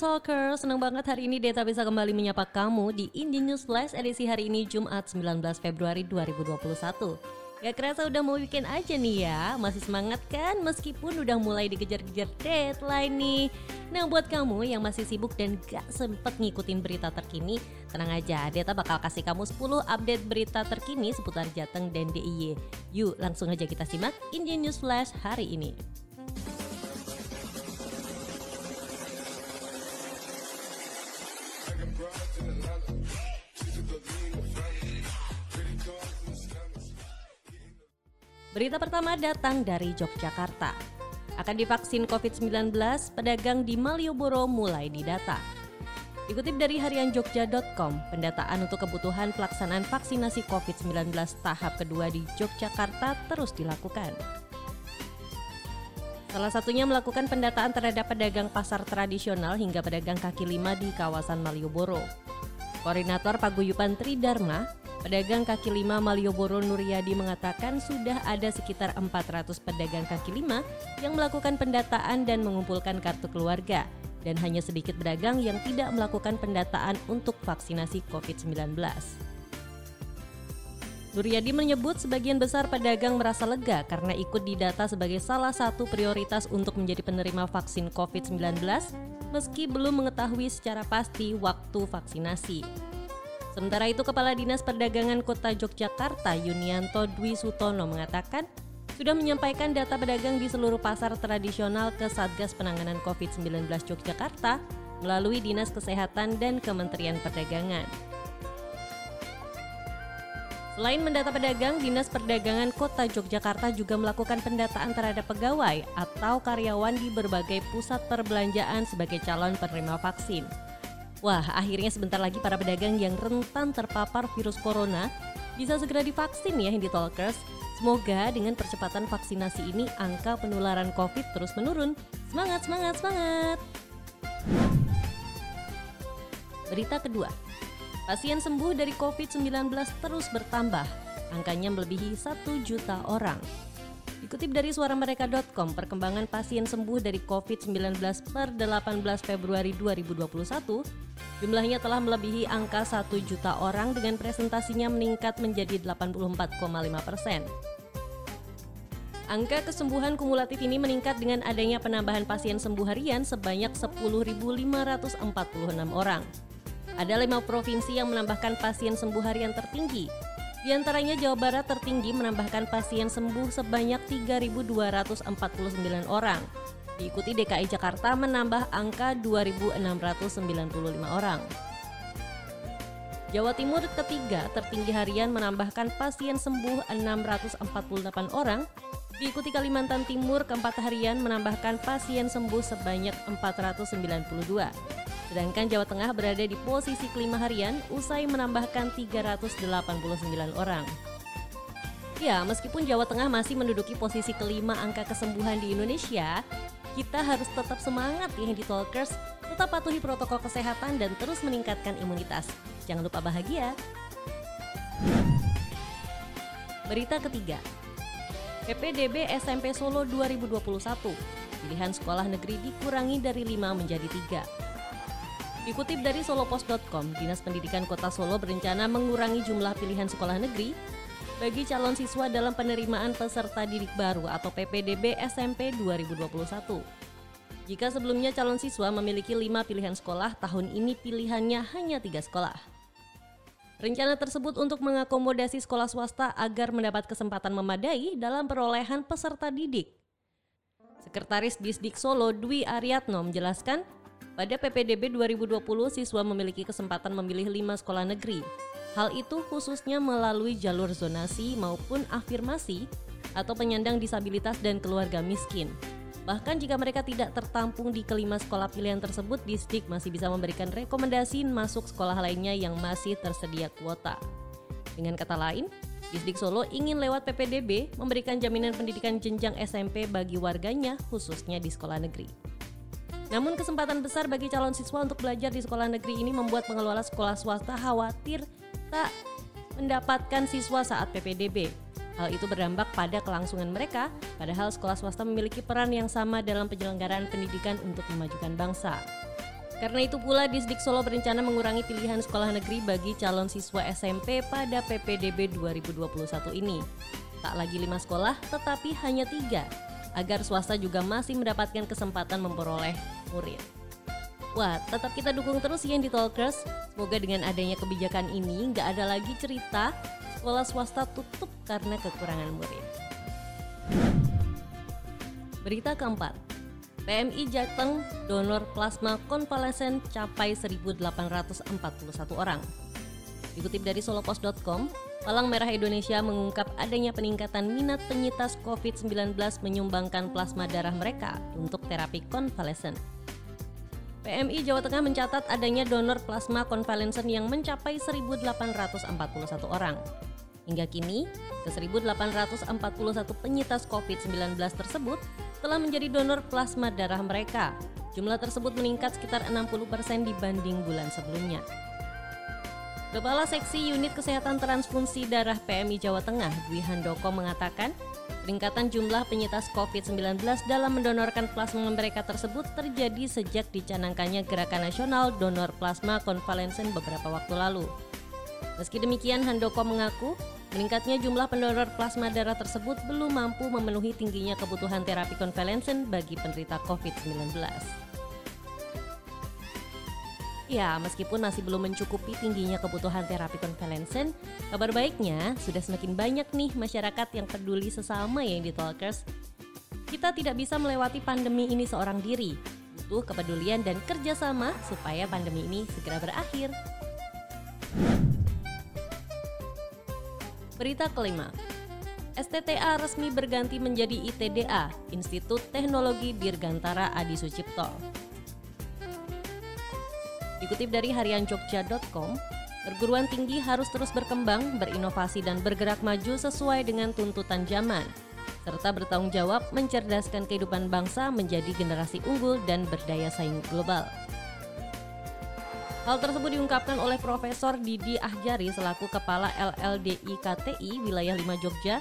Talker, senang banget hari ini Deta bisa kembali menyapa kamu di Indie News Flash edisi hari ini Jumat 19 Februari 2021. Gak kerasa udah mau weekend aja nih ya, masih semangat kan meskipun udah mulai dikejar-kejar deadline nih. Nah buat kamu yang masih sibuk dan gak sempet ngikutin berita terkini, tenang aja, Deta bakal kasih kamu 10 update berita terkini seputar Jateng dan DIY. Yuk langsung aja kita simak Indie News Flash hari ini. Berita pertama datang dari Yogyakarta. Akan divaksin COVID-19, pedagang di Malioboro mulai didata. Dikutip dari harianjogja.com, pendataan untuk kebutuhan pelaksanaan vaksinasi COVID-19 tahap kedua di Yogyakarta terus dilakukan. Salah satunya melakukan pendataan terhadap pedagang pasar tradisional hingga pedagang kaki lima di kawasan Malioboro. Koordinator Paguyuban Tridharma, Pedagang kaki lima Malioboro Nuryadi mengatakan sudah ada sekitar 400 pedagang kaki lima yang melakukan pendataan dan mengumpulkan kartu keluarga dan hanya sedikit pedagang yang tidak melakukan pendataan untuk vaksinasi COVID-19. Nuryadi menyebut sebagian besar pedagang merasa lega karena ikut didata sebagai salah satu prioritas untuk menjadi penerima vaksin COVID-19 meski belum mengetahui secara pasti waktu vaksinasi. Sementara itu Kepala Dinas Perdagangan Kota Yogyakarta Yunianto Dwi Sutono mengatakan sudah menyampaikan data pedagang di seluruh pasar tradisional ke Satgas Penanganan COVID-19 Yogyakarta melalui Dinas Kesehatan dan Kementerian Perdagangan. Selain mendata pedagang, Dinas Perdagangan Kota Yogyakarta juga melakukan pendataan terhadap pegawai atau karyawan di berbagai pusat perbelanjaan sebagai calon penerima vaksin. Wah, akhirnya sebentar lagi para pedagang yang rentan terpapar virus corona bisa segera divaksin ya Handy Talkers. Semoga dengan percepatan vaksinasi ini angka penularan COVID terus menurun. Semangat, semangat, semangat! Berita kedua, pasien sembuh dari COVID-19 terus bertambah. Angkanya melebihi 1 juta orang. Dikutip dari suaramereka.com, perkembangan pasien sembuh dari COVID-19 per 18 Februari 2021, jumlahnya telah melebihi angka 1 juta orang dengan presentasinya meningkat menjadi 84,5 persen. Angka kesembuhan kumulatif ini meningkat dengan adanya penambahan pasien sembuh harian sebanyak 10.546 orang. Ada lima provinsi yang menambahkan pasien sembuh harian tertinggi, di antaranya Jawa Barat tertinggi menambahkan pasien sembuh sebanyak 3.249 orang. Diikuti DKI Jakarta menambah angka 2.695 orang. Jawa Timur ketiga tertinggi harian menambahkan pasien sembuh 648 orang. Diikuti Kalimantan Timur keempat harian menambahkan pasien sembuh sebanyak 492. Sedangkan Jawa Tengah berada di posisi kelima harian usai menambahkan 389 orang. Ya, meskipun Jawa Tengah masih menduduki posisi kelima angka kesembuhan di Indonesia, kita harus tetap semangat ya Handy Talkers, tetap patuhi protokol kesehatan dan terus meningkatkan imunitas. Jangan lupa bahagia. Berita ketiga, PPDB SMP Solo 2021, pilihan sekolah negeri dikurangi dari 5 menjadi 3. Dikutip dari solopos.com, Dinas Pendidikan Kota Solo berencana mengurangi jumlah pilihan sekolah negeri bagi calon siswa dalam penerimaan peserta didik baru atau PPDB SMP 2021. Jika sebelumnya calon siswa memiliki lima pilihan sekolah, tahun ini pilihannya hanya tiga sekolah. Rencana tersebut untuk mengakomodasi sekolah swasta agar mendapat kesempatan memadai dalam perolehan peserta didik. Sekretaris Disdik Solo Dwi Ariatno menjelaskan, pada PPDB 2020, siswa memiliki kesempatan memilih lima sekolah negeri. Hal itu khususnya melalui jalur zonasi maupun afirmasi atau penyandang disabilitas dan keluarga miskin. Bahkan jika mereka tidak tertampung di kelima sekolah pilihan tersebut, Disdik masih bisa memberikan rekomendasi masuk sekolah lainnya yang masih tersedia kuota. Dengan kata lain, Disdik Solo ingin lewat PPDB memberikan jaminan pendidikan jenjang SMP bagi warganya khususnya di sekolah negeri. Namun kesempatan besar bagi calon siswa untuk belajar di sekolah negeri ini membuat pengelola sekolah swasta khawatir tak mendapatkan siswa saat PPDB. Hal itu berdampak pada kelangsungan mereka, padahal sekolah swasta memiliki peran yang sama dalam penyelenggaraan pendidikan untuk memajukan bangsa. Karena itu pula Disdik Solo berencana mengurangi pilihan sekolah negeri bagi calon siswa SMP pada PPDB 2021 ini. Tak lagi lima sekolah, tetapi hanya tiga, agar swasta juga masih mendapatkan kesempatan memperoleh murid. Wah, tetap kita dukung terus ya di Talkers. Semoga dengan adanya kebijakan ini nggak ada lagi cerita sekolah swasta tutup karena kekurangan murid. Berita keempat, PMI Jateng donor plasma konvalesen capai 1.841 orang. Dikutip dari solopos.com, Palang Merah Indonesia mengungkap adanya peningkatan minat penyintas COVID-19 menyumbangkan plasma darah mereka untuk terapi konvalesen. PMI Jawa Tengah mencatat adanya donor plasma konvalesen yang mencapai 1.841 orang. Hingga kini, ke 1.841 penyintas COVID-19 tersebut telah menjadi donor plasma darah mereka. Jumlah tersebut meningkat sekitar 60% dibanding bulan sebelumnya. Kepala Seksi Unit Kesehatan Transfusi Darah PMI Jawa Tengah, Dwi Handoko mengatakan, peningkatan jumlah penyintas COVID-19 dalam mendonorkan plasma mereka tersebut terjadi sejak dicanangkannya Gerakan Nasional Donor Plasma Konvalensen beberapa waktu lalu. Meski demikian, Handoko mengaku Meningkatnya jumlah pendonor plasma darah tersebut belum mampu memenuhi tingginya kebutuhan terapi konvalensen bagi penderita COVID-19. Ya, meskipun masih belum mencukupi tingginya kebutuhan terapi konvalensen, kabar baiknya sudah semakin banyak nih masyarakat yang peduli sesama yang di Talkers. Kita tidak bisa melewati pandemi ini seorang diri, butuh kepedulian dan kerjasama supaya pandemi ini segera berakhir. Berita kelima, STTA resmi berganti menjadi ITDA, Institut Teknologi Dirgantara Adi Sucipto. Dikutip dari harianjogja.com, perguruan tinggi harus terus berkembang, berinovasi dan bergerak maju sesuai dengan tuntutan zaman, serta bertanggung jawab mencerdaskan kehidupan bangsa menjadi generasi unggul dan berdaya saing global. Hal tersebut diungkapkan oleh Profesor Didi Ahjari selaku Kepala LLDI KTI Wilayah 5 Jogja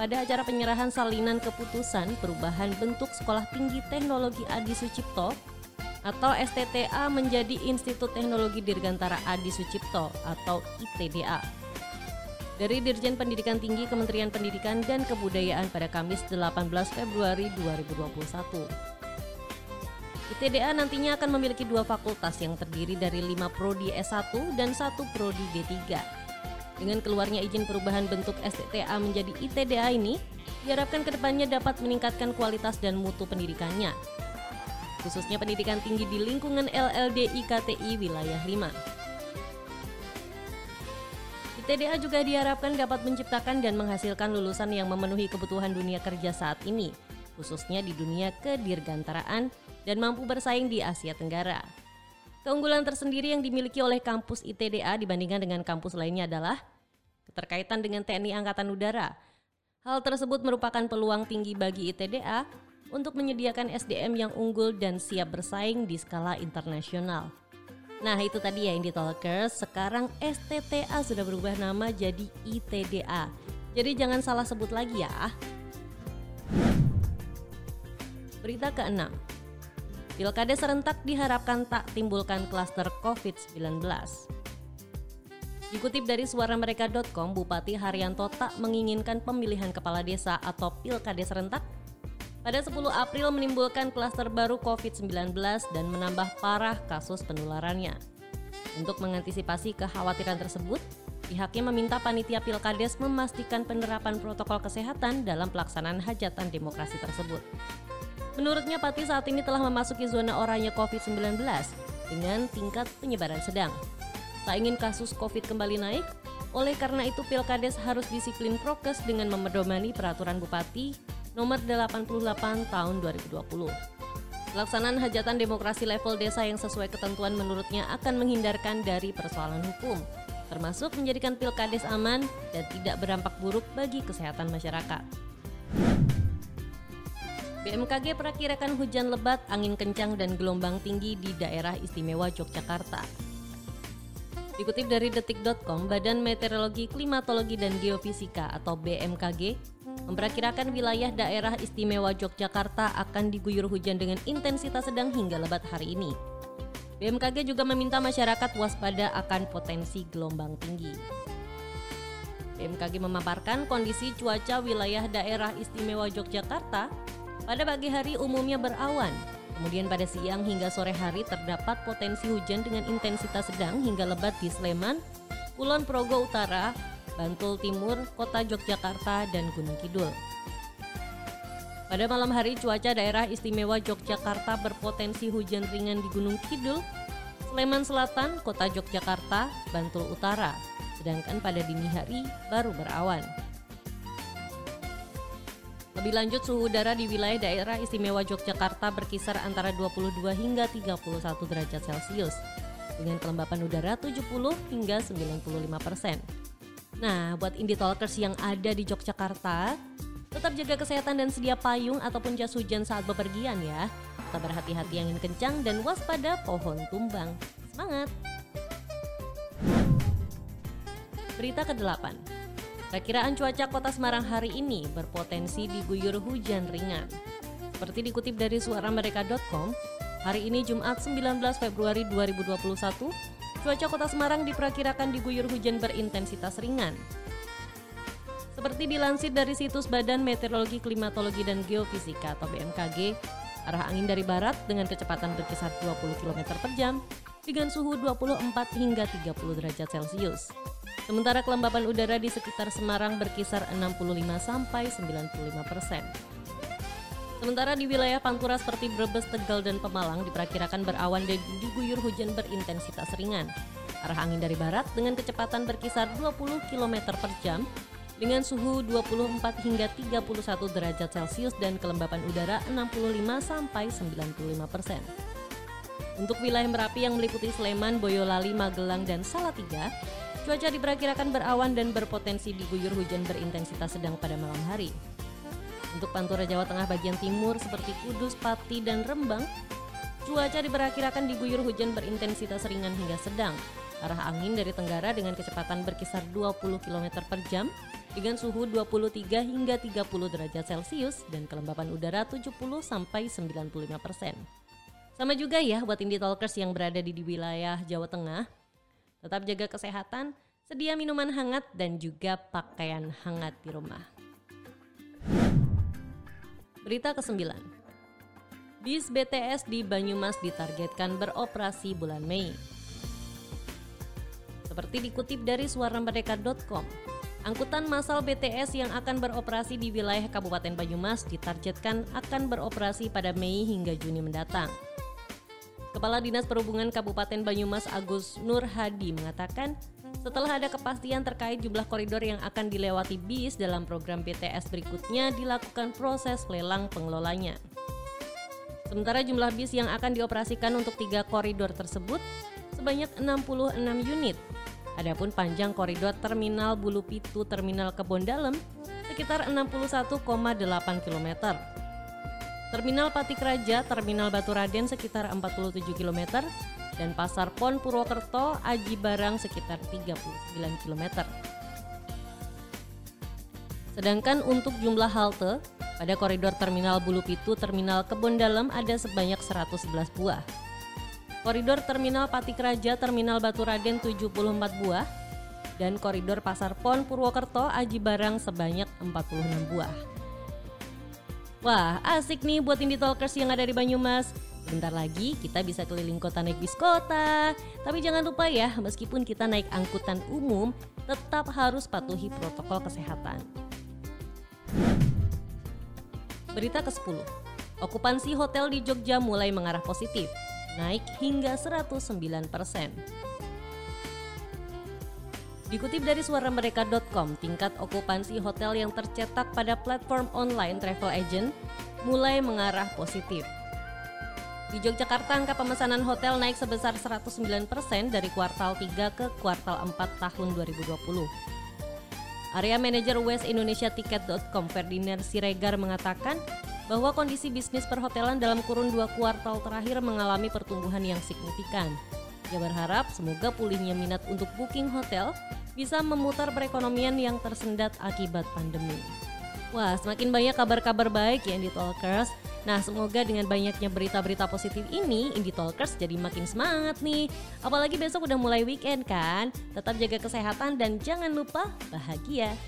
pada acara penyerahan salinan keputusan perubahan bentuk Sekolah Tinggi Teknologi Adi Sucipto atau STTA menjadi Institut Teknologi Dirgantara Adi Sucipto atau ITDA. Dari Dirjen Pendidikan Tinggi Kementerian Pendidikan dan Kebudayaan pada Kamis 18 Februari 2021. ITDA nantinya akan memiliki dua fakultas yang terdiri dari lima prodi S1 dan satu prodi D3. Dengan keluarnya izin perubahan bentuk STTA menjadi ITDA ini, diharapkan ke depannya dapat meningkatkan kualitas dan mutu pendidikannya, khususnya pendidikan tinggi di lingkungan LLD IKTI wilayah 5. ITDA juga diharapkan dapat menciptakan dan menghasilkan lulusan yang memenuhi kebutuhan dunia kerja saat ini, khususnya di dunia kedirgantaraan dan mampu bersaing di Asia Tenggara. Keunggulan tersendiri yang dimiliki oleh kampus ITDA dibandingkan dengan kampus lainnya adalah keterkaitan dengan TNI Angkatan Udara. Hal tersebut merupakan peluang tinggi bagi ITDA untuk menyediakan SDM yang unggul dan siap bersaing di skala internasional. Nah itu tadi ya Indie Talkers, sekarang STTA sudah berubah nama jadi ITDA. Jadi jangan salah sebut lagi ya. Berita keenam, Pilkada serentak diharapkan tak timbulkan klaster COVID-19. Dikutip dari suaramereka.com, Bupati Haryanto tak menginginkan pemilihan kepala desa atau pilkada serentak pada 10 April menimbulkan klaster baru COVID-19 dan menambah parah kasus penularannya. Untuk mengantisipasi kekhawatiran tersebut, pihaknya meminta panitia pilkades memastikan penerapan protokol kesehatan dalam pelaksanaan hajatan demokrasi tersebut. Menurutnya Pati saat ini telah memasuki zona oranye COVID-19 dengan tingkat penyebaran sedang. Tak ingin kasus COVID kembali naik, oleh karena itu Pilkades harus disiplin prokes dengan memedomani peraturan Bupati nomor 88 tahun 2020. Pelaksanaan hajatan demokrasi level desa yang sesuai ketentuan menurutnya akan menghindarkan dari persoalan hukum, termasuk menjadikan Pilkades aman dan tidak berdampak buruk bagi kesehatan masyarakat. BMKG perakirakan hujan lebat, angin kencang, dan gelombang tinggi di daerah istimewa Yogyakarta. Dikutip dari detik.com, Badan Meteorologi, Klimatologi, dan Geofisika atau BMKG memperkirakan wilayah daerah istimewa Yogyakarta akan diguyur hujan dengan intensitas sedang hingga lebat hari ini. BMKG juga meminta masyarakat waspada akan potensi gelombang tinggi. BMKG memaparkan kondisi cuaca wilayah daerah istimewa Yogyakarta pada pagi hari umumnya berawan, kemudian pada siang hingga sore hari terdapat potensi hujan dengan intensitas sedang hingga lebat di Sleman, Kulon Progo Utara, Bantul Timur, Kota Yogyakarta, dan Gunung Kidul. Pada malam hari, cuaca daerah istimewa Yogyakarta berpotensi hujan ringan di Gunung Kidul, Sleman Selatan, Kota Yogyakarta, Bantul Utara, sedangkan pada dini hari baru berawan. Lebih lanjut, suhu udara di wilayah daerah istimewa Yogyakarta berkisar antara 22 hingga 31 derajat Celcius, dengan kelembapan udara 70 hingga 95 persen. Nah, buat indie talkers yang ada di Yogyakarta, Tetap jaga kesehatan dan sedia payung ataupun jas hujan saat bepergian ya. Tetap berhati-hati angin kencang dan waspada pohon tumbang. Semangat! Berita ke-8. Perkiraan cuaca kota Semarang hari ini berpotensi diguyur hujan ringan. Seperti dikutip dari suaramereka.com, hari ini Jumat 19 Februari 2021, cuaca kota Semarang diperkirakan diguyur hujan berintensitas ringan seperti dilansir dari situs Badan Meteorologi, Klimatologi, dan Geofisika atau BMKG, arah angin dari barat dengan kecepatan berkisar 20 km per jam dengan suhu 24 hingga 30 derajat Celcius. Sementara kelembapan udara di sekitar Semarang berkisar 65 sampai 95 persen. Sementara di wilayah Pantura seperti Brebes, Tegal, dan Pemalang diperkirakan berawan dan diguyur hujan berintensitas ringan. Arah angin dari barat dengan kecepatan berkisar 20 km per jam dengan suhu 24 hingga 31 derajat Celcius dan kelembapan udara 65 sampai 95 persen. Untuk wilayah Merapi yang meliputi Sleman, Boyolali, Magelang, dan Salatiga, cuaca diperkirakan berawan dan berpotensi diguyur hujan berintensitas sedang pada malam hari. Untuk Pantura Jawa Tengah bagian timur seperti Kudus, Pati, dan Rembang, cuaca diperkirakan diguyur hujan berintensitas ringan hingga sedang. Arah angin dari tenggara dengan kecepatan berkisar 20 km per jam dengan suhu 23 hingga 30 derajat Celcius dan kelembapan udara 70 sampai 95 persen. Sama juga ya buat indie talkers yang berada di, di wilayah Jawa Tengah. Tetap jaga kesehatan, sedia minuman hangat dan juga pakaian hangat di rumah. Berita ke-9. Bis BTS di Banyumas ditargetkan beroperasi bulan Mei. Seperti dikutip dari suaramerdeka.com, Angkutan massal BTS yang akan beroperasi di wilayah Kabupaten Banyumas ditargetkan akan beroperasi pada Mei hingga Juni mendatang. Kepala Dinas Perhubungan Kabupaten Banyumas Agus Nur Hadi mengatakan, setelah ada kepastian terkait jumlah koridor yang akan dilewati bis dalam program BTS berikutnya dilakukan proses lelang pengelolanya. Sementara jumlah bis yang akan dioperasikan untuk tiga koridor tersebut sebanyak 66 unit Adapun panjang koridor Terminal Bulu Pitu Terminal Kebon Dalem sekitar 61,8 km. Terminal Patik Raja Terminal Batu Raden sekitar 47 km dan Pasar Pon Purwokerto Aji Barang sekitar 39 km. Sedangkan untuk jumlah halte pada koridor Terminal Bulu Pitu Terminal Kebon Dalem ada sebanyak 111 buah. Koridor Terminal Patik Raja Terminal Batu Raden 74 buah dan koridor Pasar Pon Purwokerto Aji Barang sebanyak 46 buah. Wah, asik nih buat indie talkers yang ada di Banyumas. Bentar lagi kita bisa keliling kota naik bis kota. Tapi jangan lupa ya, meskipun kita naik angkutan umum, tetap harus patuhi protokol kesehatan. Berita ke-10. Okupansi hotel di Jogja mulai mengarah positif naik hingga 109 persen. Dikutip dari suaramereka.com, tingkat okupansi hotel yang tercetak pada platform online travel agent mulai mengarah positif. Di Yogyakarta, angka pemesanan hotel naik sebesar 109% persen dari kuartal 3 ke kuartal 4 tahun 2020. Area manajer West Indonesia Ticket.com Ferdinand Siregar mengatakan bahwa kondisi bisnis perhotelan dalam kurun dua kuartal terakhir mengalami pertumbuhan yang signifikan. Ia berharap semoga pulihnya minat untuk booking hotel bisa memutar perekonomian yang tersendat akibat pandemi. Wah, semakin banyak kabar-kabar baik ya di Talkers. Nah, semoga dengan banyaknya berita-berita positif ini, Indie Talkers jadi makin semangat nih. Apalagi besok udah mulai weekend kan? Tetap jaga kesehatan dan jangan lupa bahagia.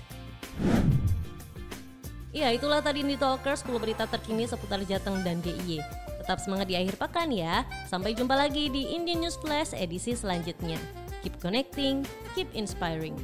Ya, itulah tadi Indie Talkers 10 berita terkini seputar Jateng dan DIY. Tetap semangat di akhir pekan ya. Sampai jumpa lagi di Indian News Flash edisi selanjutnya. Keep connecting, keep inspiring.